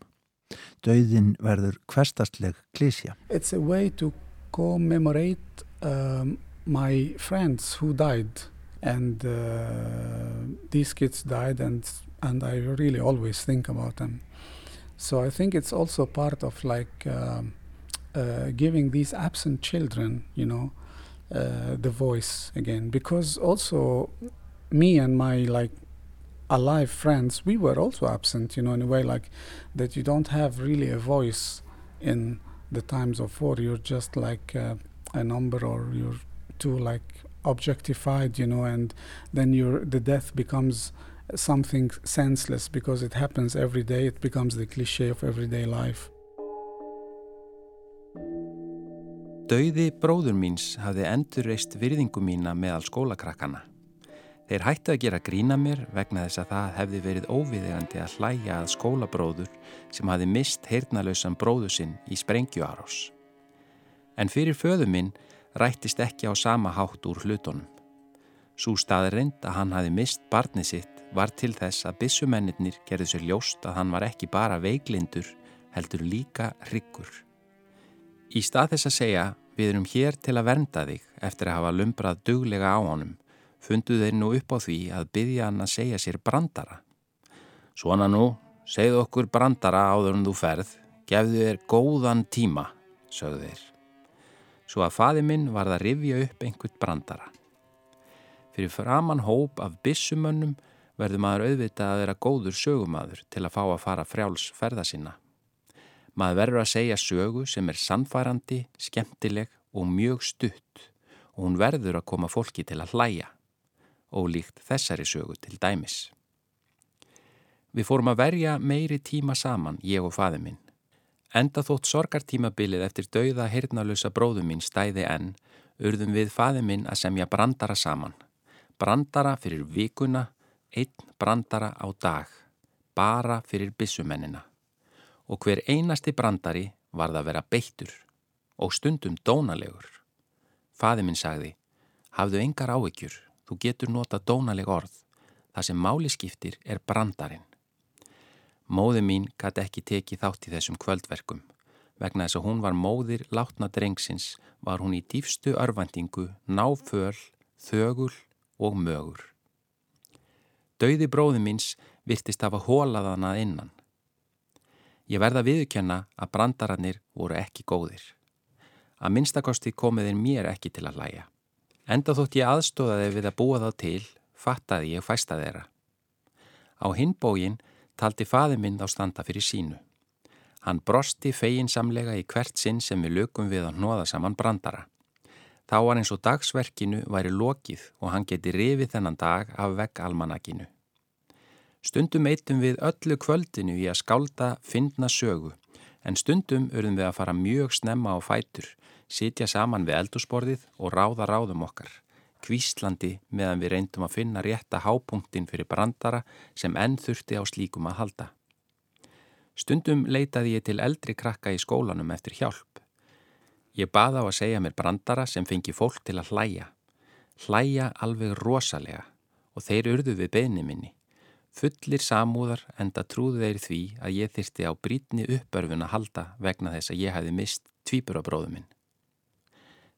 Dauðin verður hverstastleg klísja. It's a way to commemorate um, my friends who died and uh, these kids died and and I really always think about them. So I think it's also part of like uh, uh, giving these absent children, you know, uh, the voice again because also me and my like alive friends, we were also absent, you know, in a way like that you don't have really a voice in the times of war. You're just like uh, a number or you're too like objectified, you know, and then your the death becomes something senseless because it happens every day. It becomes the cliche of everyday life. Dauði bróður míns hafði endurreist virðingu mína meðal skólakrakkana. Þeir hættu að gera grína mér vegna þess að það hefði verið óviðegandi að hlæja að skólabróður sem hafi mist heyrnalausan bróðu sinn í sprengjuarós. En fyrir föðu minn rættist ekki á sama hátt úr hlutunum. Sú staðrind að hann hafi mist barnið sitt var til þess að bissumennir gerði sér ljóst að hann var ekki bara veiklindur heldur líka hryggur. Í stað þess að segja við erum hér til að vernda þig eftir að hafa lumbrað duglega á honum fundu þeir nú upp á því að byggja hann að segja sér brandara. Svona nú, segð okkur brandara áður en þú ferð, gefðu þér góðan tíma, sögðu þeir. Svo að faði minn var það að rifja upp einhvert brandara. Fyrir framann hóp af bissumönnum verður maður auðvitað að vera góður sögumadur til að fá að fara frjáls ferða sinna. Maður verður að segja sögu sem er sannfærandi, skemmtileg og mjög stutt og hún verður að koma fólki til að hlæja ólíkt þessari sögu til dæmis. Við fórum að verja meiri tíma saman, ég og faði minn. Enda þótt sorgartímabilið eftir dauða hirnalösa bróðu mín stæði enn, urðum við faði minn að semja brandara saman. Brandara fyrir vikuna, einn brandara á dag, bara fyrir bissumennina. Og hver einasti brandari var það að vera beittur og stundum dónalegur. Faði minn sagði, hafðu engar áhyggjur, Þú getur nota dónaleg orð. Það sem máli skiptir er brandarinn. Móði mín gæti ekki tekið þátt í þessum kvöldverkum. Vegna þess að hún var móðir látna drengsins var hún í dýfstu örvendingu, náföl, þögul og mögur. Dauði bróði míns virtist hafa hólaðan að innan. Ég verða viðkjanna að brandarannir voru ekki góðir. Að minnstakosti komiðin mér ekki til að læja. Enda þótt ég aðstóðaði við að búa þá til, fattaði ég fæsta þeirra. Á hinbógin taldi faði minn á standa fyrir sínu. Hann brosti feginsamlega í hvert sinn sem við lögum við að hnoða saman brandara. Þá var eins og dagsverkinu væri lokið og hann geti rifið þennan dag af vegg almanakinu. Stundum eitum við öllu kvöldinu í að skálda fyndna sögu en stundum urðum við að fara mjög snemma á fætur sitja saman við eldursporðið og ráða ráðum okkar, kvíslandi meðan við reyndum að finna rétta hápunktin fyrir brandara sem enn þurfti á slíkum að halda. Stundum leitaði ég til eldri krakka í skólanum eftir hjálp. Ég baða á að segja mér brandara sem fengi fólk til að hlæja. Hlæja alveg rosalega og þeir urðu við beðni minni. Fullir samúðar enda trúðu þeir því að ég þyrsti á brítni uppörfun að halda vegna þess að ég hefði mist tvíburabróðu minn.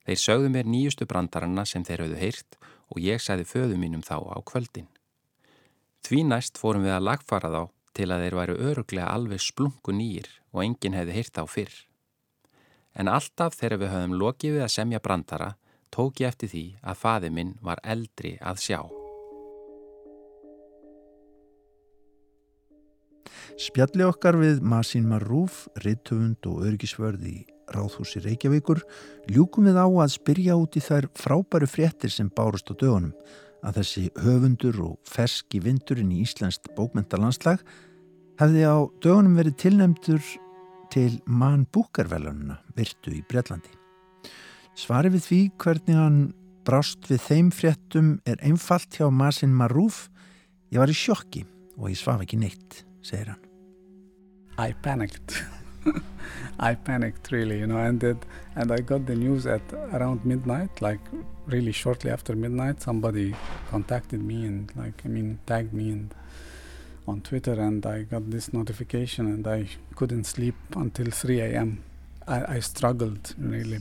Þeir sögðu mér nýjustu brandaranna sem þeir hafðu heyrt og ég sagði föðu mínum þá á kvöldin. Því næst fórum við að lagfara þá til að þeir væru öruglega alveg splungu nýjir og enginn hefði hýrt á fyrr. En alltaf þegar við höfum lokið við að semja brandara tók ég eftir því að faði minn var eldri að sjá. Spjalli okkar við Masín Marrúf, rittöfund og örgisvörð í Ráðhúsi Reykjavíkur ljúkum við á að spyrja út í þær frábæru fréttir sem bárust á dögunum að þessi höfundur og ferski vindurinn í Íslandst bókmentalandslag hefði á dögunum verið tilnemdur til mann búkarvelununa virtu í Breitlandi. Svari við því hvernig hann brást við þeim fréttum er einfalt hjá Masín Marrúf ég var í sjokki og ég svaf ekki neitt, segir hann. I panicked. I panicked really, you know, and it, and I got the news at around midnight, like really shortly after midnight. Somebody contacted me and like I mean tagged me and on Twitter, and I got this notification, and I couldn't sleep until 3 a.m. I, I struggled really,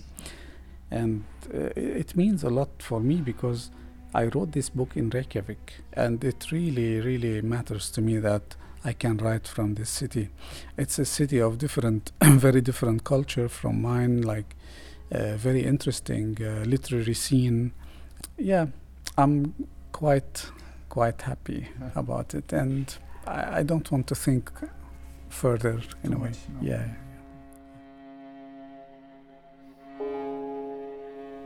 and uh, it means a lot for me because I wrote this book in Reykjavik, and it really, really matters to me that I can write from this city. It's a city of different, very different culture from mine, like uh, very interesting uh, literary scene. Yeah, I'm quite, quite happy about it, and I, I don't want to think further in a way. Yeah.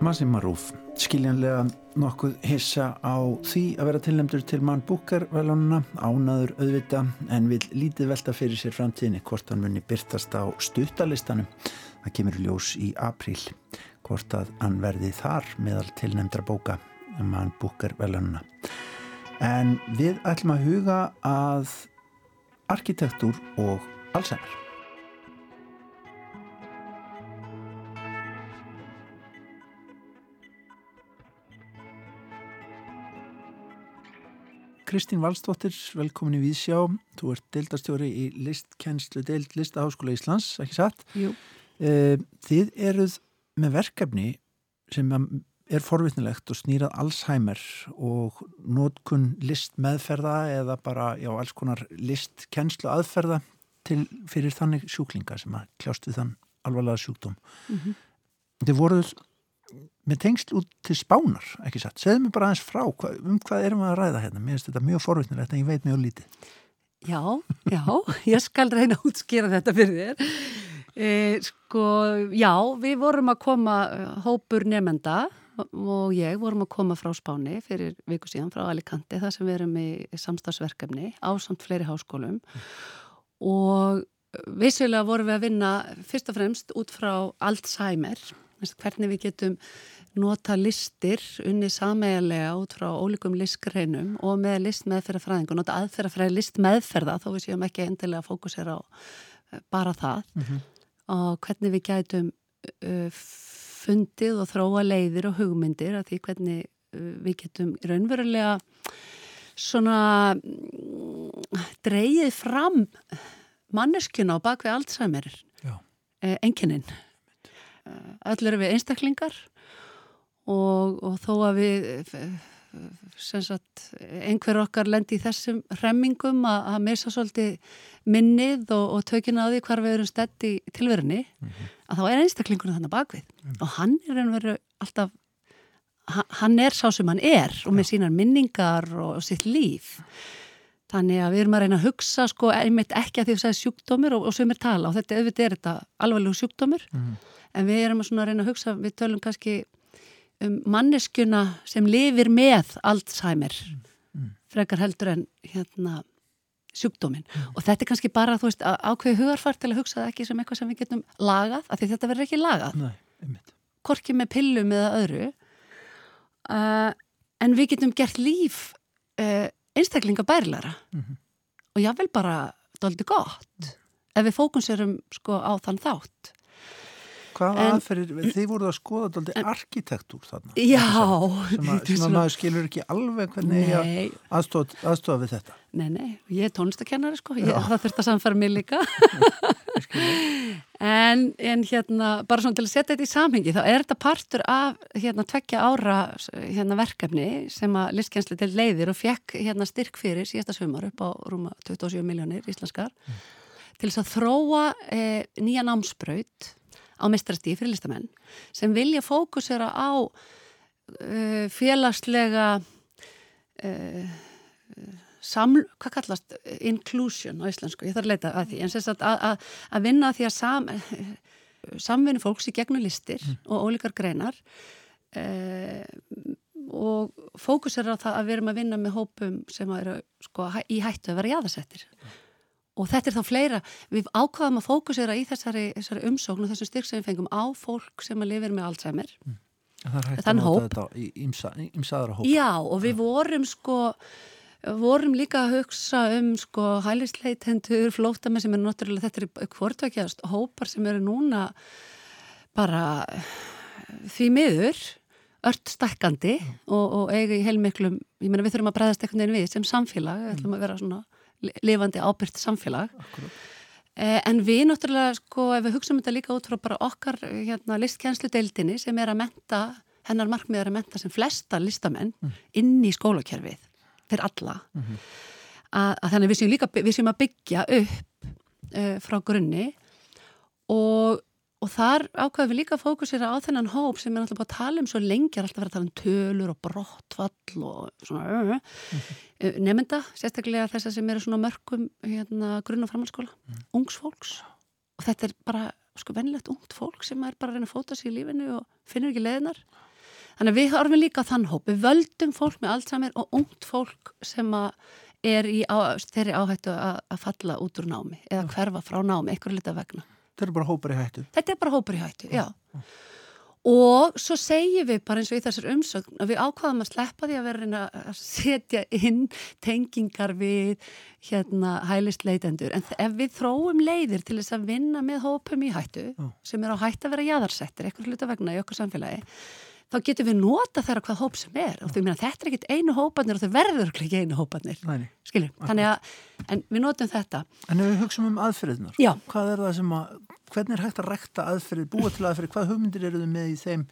Massi Marúf, skiljanlega nokkuð hissa á því að vera tilnæmdur til mann búkar velununa, ánaður auðvita en vil lítið velta fyrir sér framtíðinni hvort hann muni byrtast á stuttalistanum. Það kemur ljós í apríl hvort að hann verði þar meðal tilnæmdra bóka mann búkar velununa. En við ætlum að huga að arkitektúr og allsæmar. Kristín Valstóttir, velkomin í Vísjá. Þú ert deildarstjóri í listkennslu deild Listaháskóla Íslands, ekki satt? Jú. Eh, þið eruð með verkefni sem er forvitnilegt og snýrað Alzheimer og nótkun listmeðferða eða bara já, alls konar listkennslu aðferða til, fyrir þannig sjúklinga sem að kljást við þann alvarlega sjúkdóm. Mm -hmm. Þið voruð með tengsl út til spánar, ekki satt. Segðu mér bara aðeins frá, hva, um hvað erum við að ræða hérna? Mér finnst þetta mjög forvittnilegt en ég veit mjög lítið. Já, já, ég skal reyna að útskýra þetta fyrir þér. E, sko, já, við vorum að koma hópur nefnda og ég vorum að koma frá Spáni fyrir viku síðan frá Alicante þar sem við erum í samstagsverkefni á samt fleiri háskólum og vissilega vorum við að vinna fyrst og fremst út frá Alzheimer hvernig við getum nota listir unni sameigilega út frá ólíkum listgreinum og með listmeðferðafræðingu, nota aðferðafræði listmeðferða þó við séum ekki endilega fókusera á bara það. Mm -hmm. og hvernig við gætum uh, fundið og þróa leiðir og hugmyndir að því hvernig við getum raunverulega svona dreyið fram manneskjuna á bakvið Alzheimer uh, engininn öll eru við einstaklingar og, og þó að við sagt, einhver okkar lendi í þessum hremmingum að, missa svolítið minnið og, og tökina á því hvar við erum stedd í tilverunni mm -hmm. að þá er einstaklingunum þannig bakvið mm. -hmm. og hann er einhverju alltaf hann er sá sem hann er og með sínar minningar og, og sitt líf. Þannig að við erum að reyna að hugsa sko einmitt ekki að því að það er sjúkdómur og, og sem er tala og þetta auðvitað er þetta alvarlegu sjúkdómur. Mm en við erum að reyna að hugsa, við tölum kannski um manneskjuna sem lifir með Alzheimer mm. mm. frekar heldur en hérna sjúkdómin mm. og þetta er kannski bara þú veist ákveði hugarfart til að hugsa það ekki sem eitthvað sem við getum lagað, af því þetta verður ekki lagað Nei, korki með pillum eða öðru uh, en við getum gert líf uh, einstaklinga bærlara -hmm. og jável bara doldi gott mm. ef við fókunserum sko á þann þátt Hvaða aðferðir, þið voruð að skoða doldið arkitektúr þarna Já. sem að, sem að maður skilur ekki alveg hvernig ég aðstofa við þetta. Nei, nei, ég er tónlistakennari sko. Ég, það þurft að samfæra mig líka. En, en hérna, bara svona til að setja þetta í samhengi, þá er þetta partur af hérna tveggja ára hérna verkefni sem að listkjænsli til leiðir og fekk hérna styrk fyrir síðasta sumar upp á rúma 27 miljónir íslenskar mm. til þess að þróa eh, nýja námsbraut á mestrastíði fyrir listamenn sem vilja fókusera á uh, félagslega uh, sam, hvað kallast inclusion á íslensku, ég þarf að leita að því. En sérst að, að, að vinna því að sam, samvinni fólks í gegnum listir mm. og ólíkar greinar uh, og fókusera á það að við erum að vinna með hópum sem eru sko, í hættu að vera jáðasettir mm og þetta er þá fleira, við ákvaðum að fókusera í þessari, þessari umsókn og þessum styrk sem við fengum á fólk sem að lifir með Alzheimer. Mm. þann hóp. ímsaðara hóp já og við vorum sko vorum líka að hugsa um sko hælisleitendur, flótamenn sem eru náttúrulega þetta er hvortvekjast hópar sem eru núna bara því miður ört stakkandi mm. og, og eiga í heilmiklum, ég meina við þurfum að bregðast einhvern veginn við sem samfélag, við ætlum að vera svona lifandi ábyrgt samfélag eh, en við náttúrulega sko ef við hugsaum þetta líka út frá bara okkar hérna, listkjænslu deildinni sem er að menta hennar markmið er að menta sem flesta listamenn mm. inn í skólakerfið fyrir alla mm -hmm. að, að þannig við séum líka við séum að byggja upp uh, frá grunni og Og þar ákveðum við líka að fókusera á þennan hóp sem er alltaf bara að tala um svo lengi, alltaf vera að tala um tölur og brottfall og svona mm -hmm. nefnda, sérstaklega þess að sem eru svona mörgum hérna, grunn og framhaldsskóla, mm -hmm. ungsfólks og þetta er bara sko vennilegt ungt fólk sem er bara að reyna að fóta sig í lífinu og finnur ekki leðinar. Þannig að við horfum líka þann hóp, við völdum fólk með samir og ungt fólk sem er í á, þeirri áhættu að, að falla út úr námi eða hverfa frá námi, einhverju lita vegna. Þetta er bara hópar í hættu. Þetta er bara hópar í hættu, já. já. Og svo segjum við bara eins og í þessar umsögn að við ákvaðum að sleppa því að vera að setja inn tengingar við hérna hælist leitendur. En ef við þróum leiðir til þess að vinna með hópum í hættu já. sem er á hætt að vera jæðarsettir, eitthvað hluta vegna í okkur samfélagi, þá getum við nota þeirra hvað hóp sem er. Og þú meina þetta er ekkit einu hópanir og þau verður ekki einu hópanir skiljum, þannig að við notum þetta. En ef við hugsaum um aðferðinar Já. hvað er það sem að, hvernig er hægt að rekta aðferði, búa til aðferði, hvað hugmyndir eru þau með í þeim?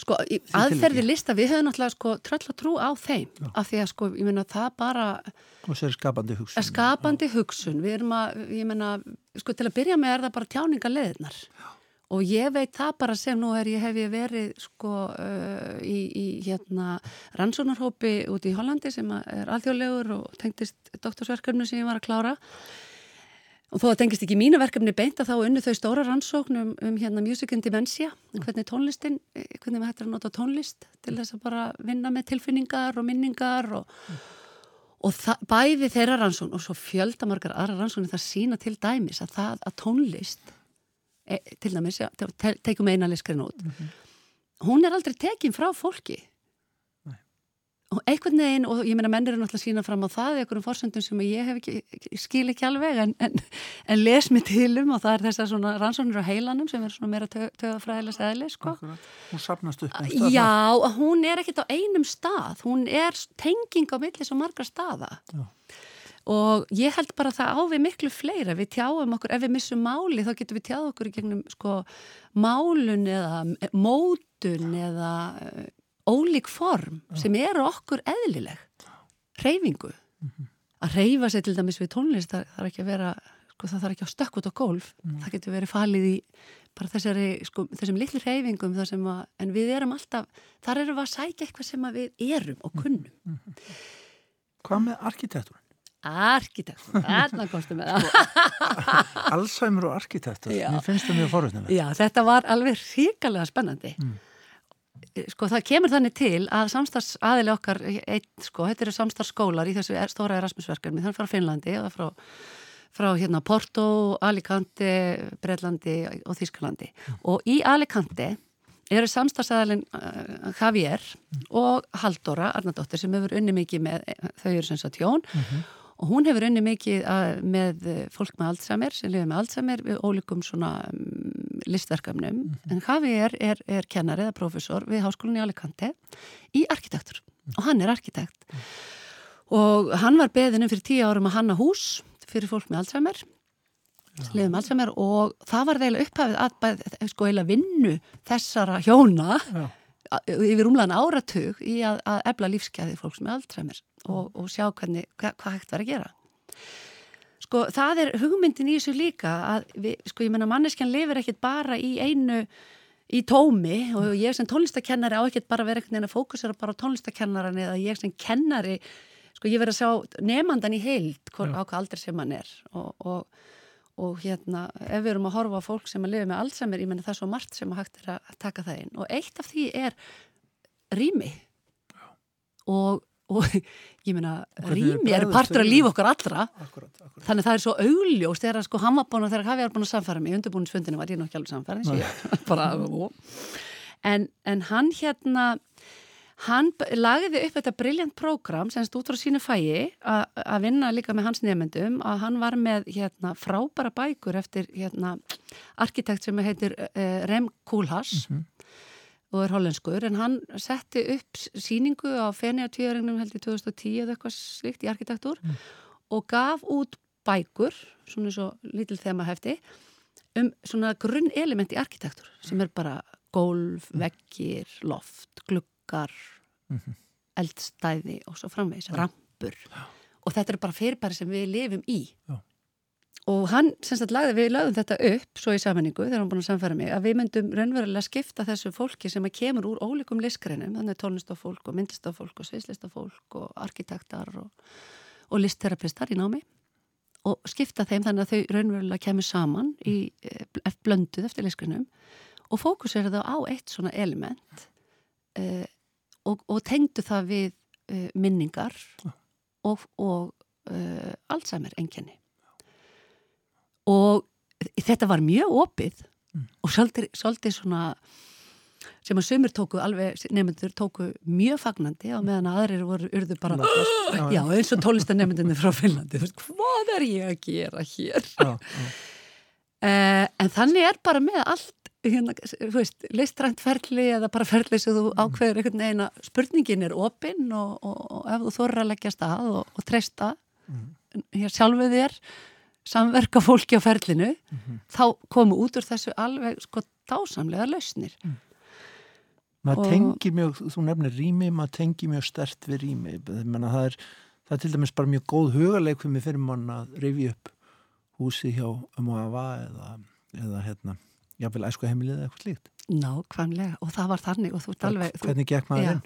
Sko, aðferði lista, við höfum náttúrulega sko tröll að trú á þeim, Já. af því að sko ég meina það bara og svo er skapandi hugsun. skapandi hugsun, við erum að ég meina, sko til að byrja með er það bara tjáninga leðinar Já og ég veit það bara sem nú er ég hef ég verið sko uh, í, í hérna rannsónarhópi út í Hollandi sem er alþjóðlegur og tengtist doktorsverkefni sem ég var að klára og þó að tengist ekki mínu verkefni beint að þá unnu þau stóra rannsóknum um, um hérna Music and Dementia, hvernig tónlistin hvernig við hættum að nota tónlist til þess að bara vinna með tilfinningar og minningar og mm. Og það, bæði þeirra rannsókn og svo fjöldamargar aðra rannsóknir það sína til dæmis að það að tónlist til dæmis, te, tekum eina liskrin út. Mm -hmm. hún er aldrei tekin frá fólki. Nei. og einhvern veginn, og ég meina mennir er náttúrulega sína fram á það í einhverjum fórsöndum sem ég hef ekki skil ekki alveg, en, en, en les mig til um og það er þessar svona rannsóknir á heilanum sem er svona meira tögafræðilega segli, sko. Hún sapnast upp Já, hún er ekkit á einum stað, hún er tenging á millis og margar staða. Já og ég held bara að það á við miklu fleira við tjáum okkur, ef við missum máli þá getum við tjáð okkur í gegnum sko málun eða mótun eða uh, ólík form ja. sem eru okkur eðlileg reyfingu mm -hmm. að reyfa sig til dæmis við tónlist það þarf ekki að vera, sko það þarf ekki að stökk út á golf, mm það getur verið falið í bara þessari, sko, þessum litlu reyfingum að, en við erum alltaf þar erum við að sækja eitthvað sem við erum og kunnum mm -hmm. Hvað með arkitektur? Arkitektur, þarna komstu með það. Alzheimer og arkitektur mér finnst það mjög forutnum Já, þetta var alveg ríkalega spennandi. Mm. sko það kemur þannig til að samstarfsaðili okkar eitt, sko, þetta eru samstarfsskólar í þessu stóra Erasmusverkefni, þannig frá Finnlandi og frá, frá hérna Porto Alicante, Breitlandi og Þísklandi mm. og í Alicante eru samstagsæðalinn uh, Javier mm. og Haldóra Arnardóttir sem hefur unni mikið með þau eru sem sagt Jón mm -hmm og hún hefur unni mikið að, með fólk með Alzheimer sem lifið með Alzheimer við ólíkum svona um, listverkamnum mm -hmm. en Javi er, er, er kennar eða profesor við Háskólinni Alicante í arkitektur mm -hmm. og hann er arkitekt mm -hmm. og hann var beðinum fyrir tíu árum að hanna hús fyrir fólk með Alzheimer sem lifið með Alzheimer og það var eiginlega upphafið að bæð, sko eiginlega vinnu þessara hjóna Já. a- yfir umlaðan áratug í að, að ebla lífsgæði fólks með Alzheimer og, og sjá hvernig, hva, hvað hægt var að gera. Sko það er hugmyndin í þessu líka að við, sko ég menna manneskjan lifir ekkit bara í einu í tómi og ég sem tónlistakennari á ekkert bara vera einhvern veginn að fókusera bara á tónlistakennaran eða ég sem kennari sko ég verið að sjá nefnandan í heild hvor, á hvað aldrei sem hann er. Og, og, og hérna ef við erum að horfa á fólk sem að lifa með Alzheimer ég menna það er svo margt sem að hægt er að taka það inn. Og eitt af því er rými. Og, og ég er rými er partur af líf okkar allra. Akkurat, akkurat. Þannig það er svo augljóst þegar sko hann var búin að þegar Hafi var búin að samfæra mig, undirbúinisfundinu var ég nú ekki alveg samfæra bara, en, en hann hérna, hann lagði upp þetta briljant prógram semst út frá sínu fæi að vinna líka með hans nefnendum að hann var með hérna frábæra bækur eftir hérna arkitekt sem heitir uh, Rem Koolhaas og er hollenskur en hann setti upp s- sýningu á Fenja tvíðaringnum held í 2010 eða eitthvað slíkt í arkitektur og gaf út bækur, svona svo lítil þemahefti, um svona grunn element í arkitektur sem er bara gólf, veggir, loft, gluggar, eldstæði og svo framvegis, rampur. Og þetta er bara fyrirbæri sem við lifum í. Já. Og hann, sem sagt, lagði, við lagðum þetta upp svo í sammenningu þegar hann búin að samfæra mig að við myndum raunverulega skipta þessu fólki sem að kemur úr ólíkum listgreinum, þannig tónlistafólk og myndlistafólk og sviðslistafólk og arkitektar og, og listterapistar í námi og skipta þeim þannig að þau raunverulega kemur saman í eh, bl- blönduð eftir listgreinum og fókusera það á eitt svona element uh, og, og tengdu það við uh, minningar og, og uh, Alzheimer enginni og þetta var mjög opið og svolítið, svona sem að sömur tóku alveg, nefnendur tóku mjög fagnandi og meðan aðrir voru urðu bara, já eins og tólistanemendinni frá veist, hvað er ég að gera hér? Já, já. Uh, en þannig er bara með allt hérna, listrænt ferli eða bara ferli sem þú ákveður einhvern veginn að spurningin er opinn og, og, og ef þú þorra að leggja stað og, og treysta hér sjálfuð þér samverka fólki á ferlinu þá komu út úr þessu alveg sko dásamlega lausnir. Maður Og- tengir mjög, þú nefnir rými maður tengir mjög stert við rými. Það, er, það er til dæmis bara mjög góð fyrir mig fyrir mann að rifja upp húsi hjá um og afa eða, eða hérna, jáfnvel æsku heimilið eða eitthvað slíkt. Nákvæmlega og það var þannig og þú ert alveg hvernig gekk maður Já.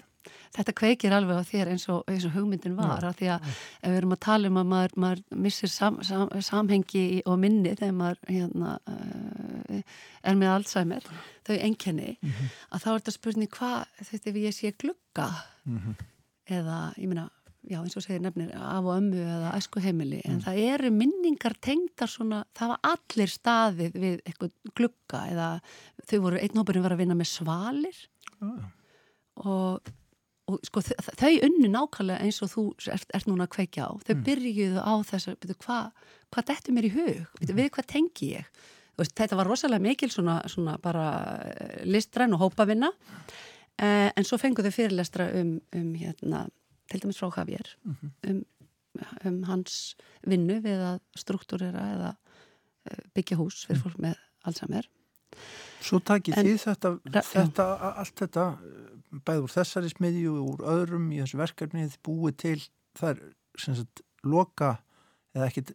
Þetta kveikir alveg á þér eins og, eins og hugmyndin var af því að ef við erum að tala um að maður, maður missir sam, sam, samhengi og minni þegar maður hérna, uh, er með Alzheimer þau enkenni að þá er þetta spurning hvað þetta ef ég sé glugga? Eða ég meina já eins og segir nefnir af og ömmu eða æsku heimili en það eru minningar tengdar svona, það var allir staðið við eitthvað glugga eða þau voru, einn hópurinn var að vinna með svalir. Og, og sko þau unnu nákvæmlega eins og þú ert, ert núna að kveikja á. Þau byrjuðu á þessu byrju, hvað hva dettur mér í hug, byrju, við hvað tengi ég? Veist, þetta var rosalega mikil svona, svona bara eh, listræn og hópavinna. Eh, en svo fenguðu fyrirlestra um, um hérna, til dæmis frá Javier um, um hans vinnu við að struktúrera eða eh, byggja hús fyrir fólk með Alzheimer Svo takið En- þið þetta, þetta allt þetta bæði úr þessari smiðju og úr öðrum í þessu verkefni þið búið til það er sem sagt loka eða ekkit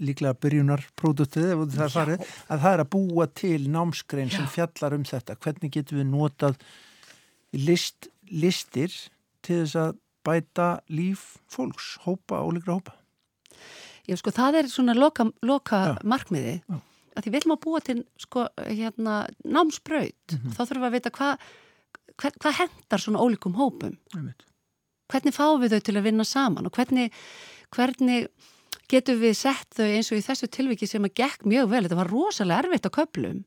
líklega byrjunarpróduktið ef það er farið, að það er að búa til námskrein sem fjallar um þetta. Hvernig getum við notað list, listir til þess að bæta líf fólks, hópa, ólíkra hópa? Já, sko, það er svona loka, loka Já. markmiði að því við ætlum að búa til sko, hérna, námsbraut. Mhm. þá þurfum við að vita hvað hva, hva hendar svona ólíkum hópum. Einmitt. hvernig fáum við þau til að vinna saman og hvernig, hvernig getum við sett þau eins og í þessu tilviki sem að gekk mjög vel, þetta var rosalega erfitt á köplum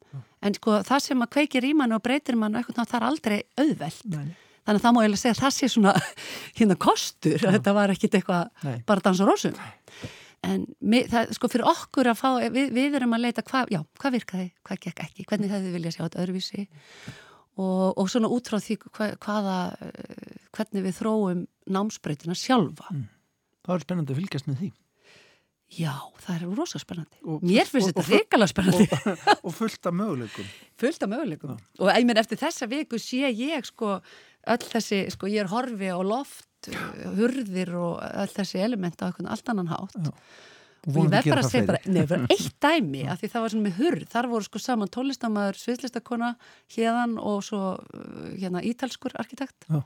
en sko það sem að kveikir í mann og breytir mann eitthvað það er aldrei auðvelt. Nei, nei. þannig að það má eiginlega segja að það sé svona hérna kostur, þetta var ekkit eitthvað Nei. bara dansa rósum en það, sko fyrir okkur að fá við, við erum að leita hvað, já, hvað virkaði hvað gekk ekki, hvernig hefði við viljað sjá þetta öðruvísi og, og svona út frá því hva, hvaða eh, hvernig við þróum námsbreytina sjálfa Það er spennandi að fylgjast með því Já, það er rosa spennandi. Og- Mér finnst og- þetta og reikala spennandi. og, og fullt af möguleikum Fullt af möguleikum. Og ég menn eftir þessa viku sé ég sko öll þessi, sko ég er horfi á loft, uh, hurðir og öll þessi element á einhvern allt annan hátt. Já. Og ég verð bara það að segja bara, bara eitt dæmi af því það var svona með hurð, þar voru sko saman tónlistamæður, sviðlistakona hérðan og svo uh, hérna ítalskur arkitekt Já.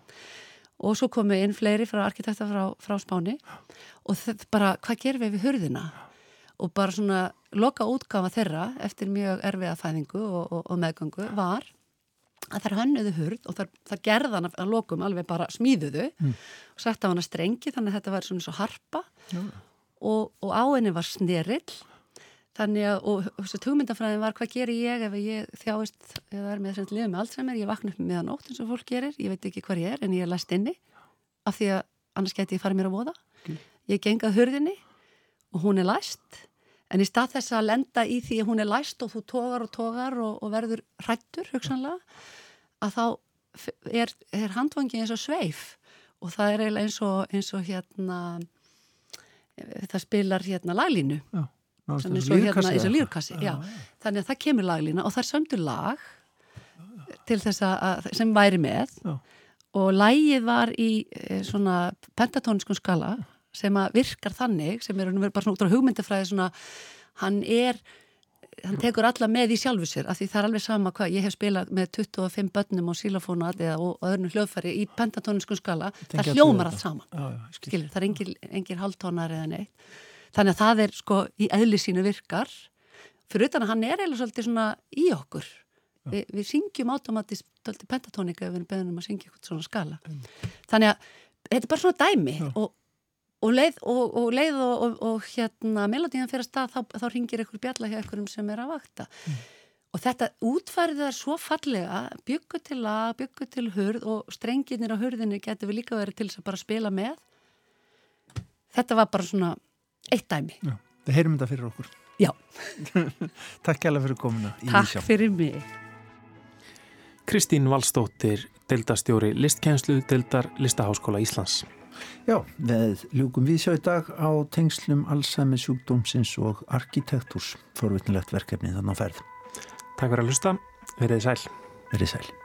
og svo komu inn fleiri frá arkitekta frá, frá Spáni og þetta bara, hvað gerum við við hurðina og bara svona loka útgafa þeirra eftir mjög erfiða fæðingu og, og, og meðgöngu var að þær hönnuðu hurð og þær, þær gerðan að lokum alveg bara smíðuðu Mm. og sett af hana strengi þannig að þetta var svona svo harpa. Og, og á henni var snerill. Þannig að, og þessi tugmyndafræðin var hvað gerir ég ef ég þjáist eða er með þess að liða með Alzheimer, ég vakna upp með það nótt eins og fólk gerir, ég veit ekki hvað ég er en ég er læst inni af því að annars geti ég farið mér að voða. Ég gengað hurðinni og hún er læst en í stað þess að lenda í því að hún er læst og þú tógar og tógar og, og verður hrættur hugsanlega að þá er, er handvangi eins og sveif. Og það er eiginlega eins og, eins og hérna eh, það spilar hérna laglínu. Sem er svo hérna eins og lýrkassi já. þannig að það kemur laglína og það er söndur lag til þess að, sem væri með. Já. og lægið var í e, svona pentatóniskun skala sem að virkar þannig sem er bara svona út á hugmyndafræði svona hann er hann tekur alla með í sjálfu sér af því það er alveg sama hvað, ég hef spilað með 25 börnum og sílafónu eða og öðrunum hljóðfæri í pentatóniskun skala það hljómar allt saman. Já, já, skil. skilur, það er engir, engir haldtónar eða neitt. Þannig að það er sko í eðli sínu virkar. Fyrir utan að hann er eiginlega svolítið svona í okkur. Vi, við syngjum svolítið pentatónika ef við erum beðin um að syngja eitthvað svona skala. Þannig að þetta er bara svona dæmi og, og leið og, og, leið og, og, og hérna melodíðan fyrir að stað þá, þá ringir einhver bjalla hjá einhverjum sem er að vakta. Og þetta útfærið það svo fallega byggu til að, byggu til hurð og strengirnir á hurðinni getur við líka verið til þess að bara spila með. Þetta var bara svona eitt dæmi. Já, það heyrum þetta fyrir okkur. Já. Takk kærlega fyrir komuna Takk fyrir mig. Kristín Valstóttir, deildastjóri listkjænslu, deildar Listaháskóla Íslands. Já, við ljúkum Vísjá í dag á tengslum Alzheimer sjúkdómsins og arkitektúrs forvitnilegt verkefni þannig á ferð. Takk fyrir að hlusta, verið sæl. Verið sæl.